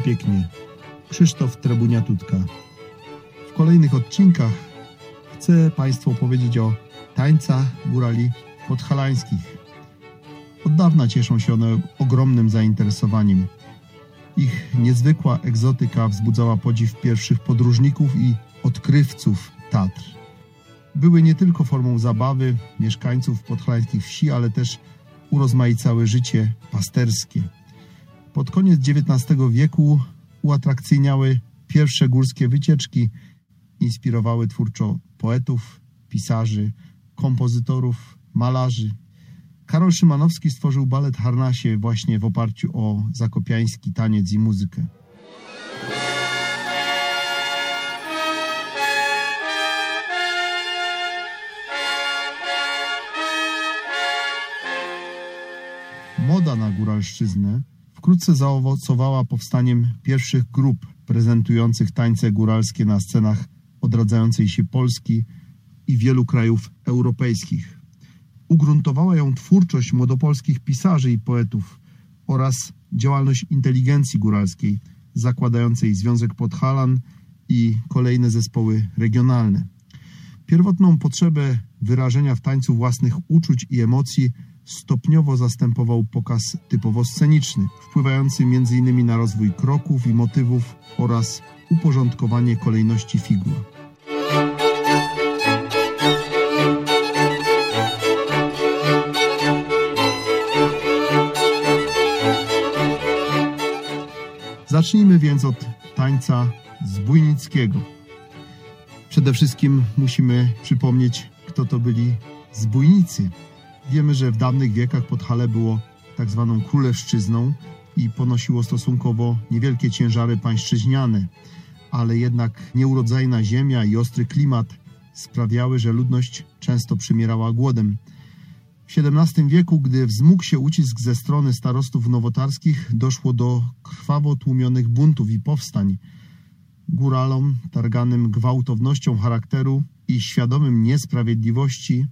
Pięknie. Krzysztof Trebunia-Tutka. W kolejnych odcinkach chcę Państwu opowiedzieć o tańcach górali podhalańskich. Od dawna cieszą się one ogromnym zainteresowaniem. Ich niezwykła egzotyka wzbudzała podziw pierwszych podróżników i odkrywców Tatr. Były nie tylko formą zabawy mieszkańców podhalańskich wsi, ale też urozmaicały życie pasterskie. Pod koniec XIX wieku uatrakcyjniały pierwsze górskie wycieczki, inspirowały twórczo poetów, pisarzy, kompozytorów, malarzy. Karol Szymanowski stworzył balet Harnasie właśnie w oparciu o zakopiański taniec i muzykę. Moda na góralszczyznę wkrótce zaowocowała powstaniem pierwszych grup prezentujących tańce góralskie na scenach odradzającej się Polski i wielu krajów europejskich. Ugruntowała ją twórczość młodopolskich pisarzy i poetów oraz działalność inteligencji góralskiej, zakładającej Związek Podhalan i kolejne zespoły regionalne. Pierwotną potrzebę wyrażenia w tańcu własnych uczuć i emocji stopniowo zastępował pokaz typowo sceniczny, wpływający m.in. na rozwój kroków i motywów oraz uporządkowanie kolejności figur. Zacznijmy więc od tańca zbójnickiego. Przede wszystkim musimy przypomnieć, kto to byli zbójnicy. Wiemy, że w dawnych wiekach Podhale było tak zwaną królewszczyzną i ponosiło stosunkowo niewielkie ciężary pańszczyźniane, ale jednak nieurodzajna ziemia i ostry klimat sprawiały, że ludność często przymierała głodem. W XVII wieku, gdy wzmógł się ucisk ze strony starostów nowotarskich, doszło do krwawo tłumionych buntów i powstań. Góralom, targanym gwałtownością charakteru i świadomym niesprawiedliwości,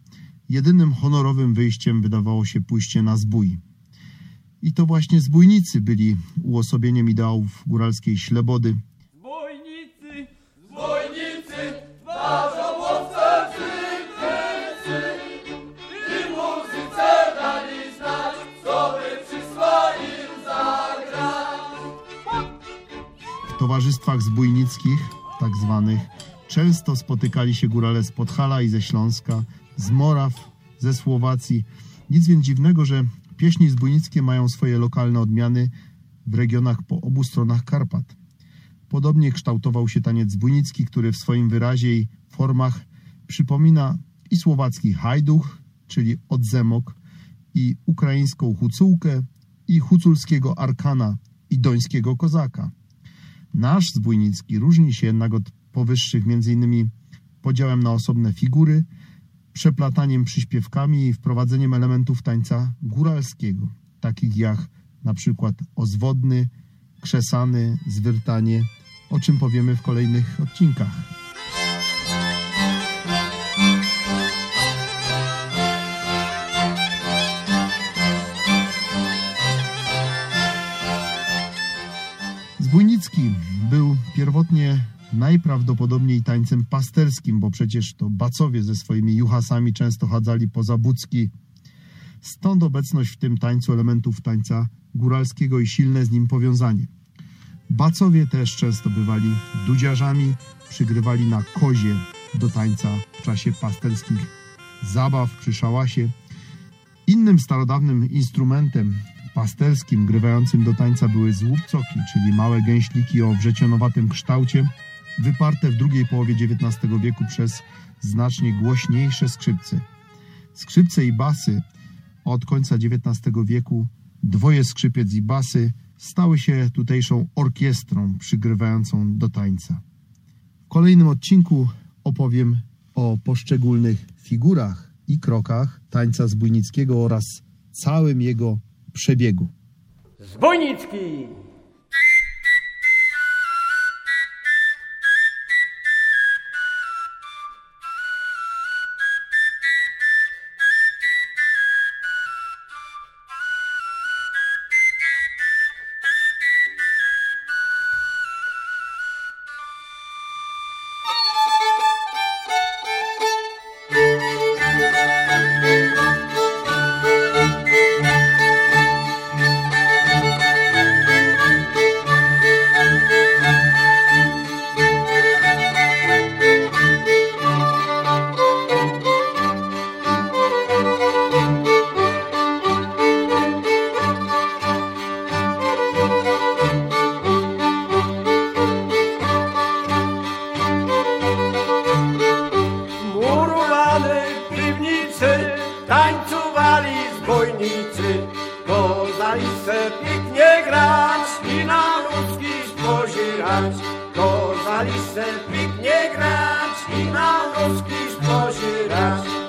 jedynym honorowym wyjściem wydawało się pójście na zbój. I to właśnie zbójnicy byli uosobieniem ideałów góralskiej ślebody. Zbójnicy, zbójnicy, łowcy tygrysy i muzyce dali znać, co by przyszła im zagrać. W towarzystwach zbójnickich, tak zwanych, często spotykali się górale z Podhala i ze Śląska, z Moraw, ze Słowacji. Nic więc dziwnego, że pieśni zbójnickie mają swoje lokalne odmiany w regionach po obu stronach Karpat. Podobnie kształtował się taniec zbójnicki, który w swoim wyrazie i formach przypomina i słowacki hajduch, czyli odzemok, i ukraińską hucułkę, i huculskiego arkana, i dońskiego kozaka. Nasz zbójnicki różni się jednak od powyższych m.in. podziałem na osobne figury, przeplataniem przyśpiewkami i wprowadzeniem elementów tańca góralskiego, takich jak na przykład ozwodny, krzesany, zwyrtanie, o czym powiemy w kolejnych odcinkach. Zbójnicki był pierwotnie najprawdopodobniej tańcem pasterskim, bo przecież to bacowie ze swoimi juhasami często chadzali poza Bucki. Stąd obecność w tym tańcu elementów tańca góralskiego i silne z nim powiązanie. Bacowie też często bywali dudziarzami, przygrywali na kozie do tańca w czasie pasterskich zabaw przy szałasie. Innym starodawnym instrumentem pasterskim grywającym do tańca były złupcoki, czyli małe gęśliki o wrzecionowatym kształcie, wyparte w drugiej połowie XIX wieku przez znacznie głośniejsze skrzypce. Skrzypce i basy od końca XIX wieku, dwoje skrzypiec i basy stały się tutejszą orkiestrą przygrywającą do tańca. W kolejnym odcinku opowiem o poszczególnych figurach i krokach tańca zbójnickiego oraz całym jego przebiegu. Zbójnicki! Se pięknie grać i na ruski spozierać.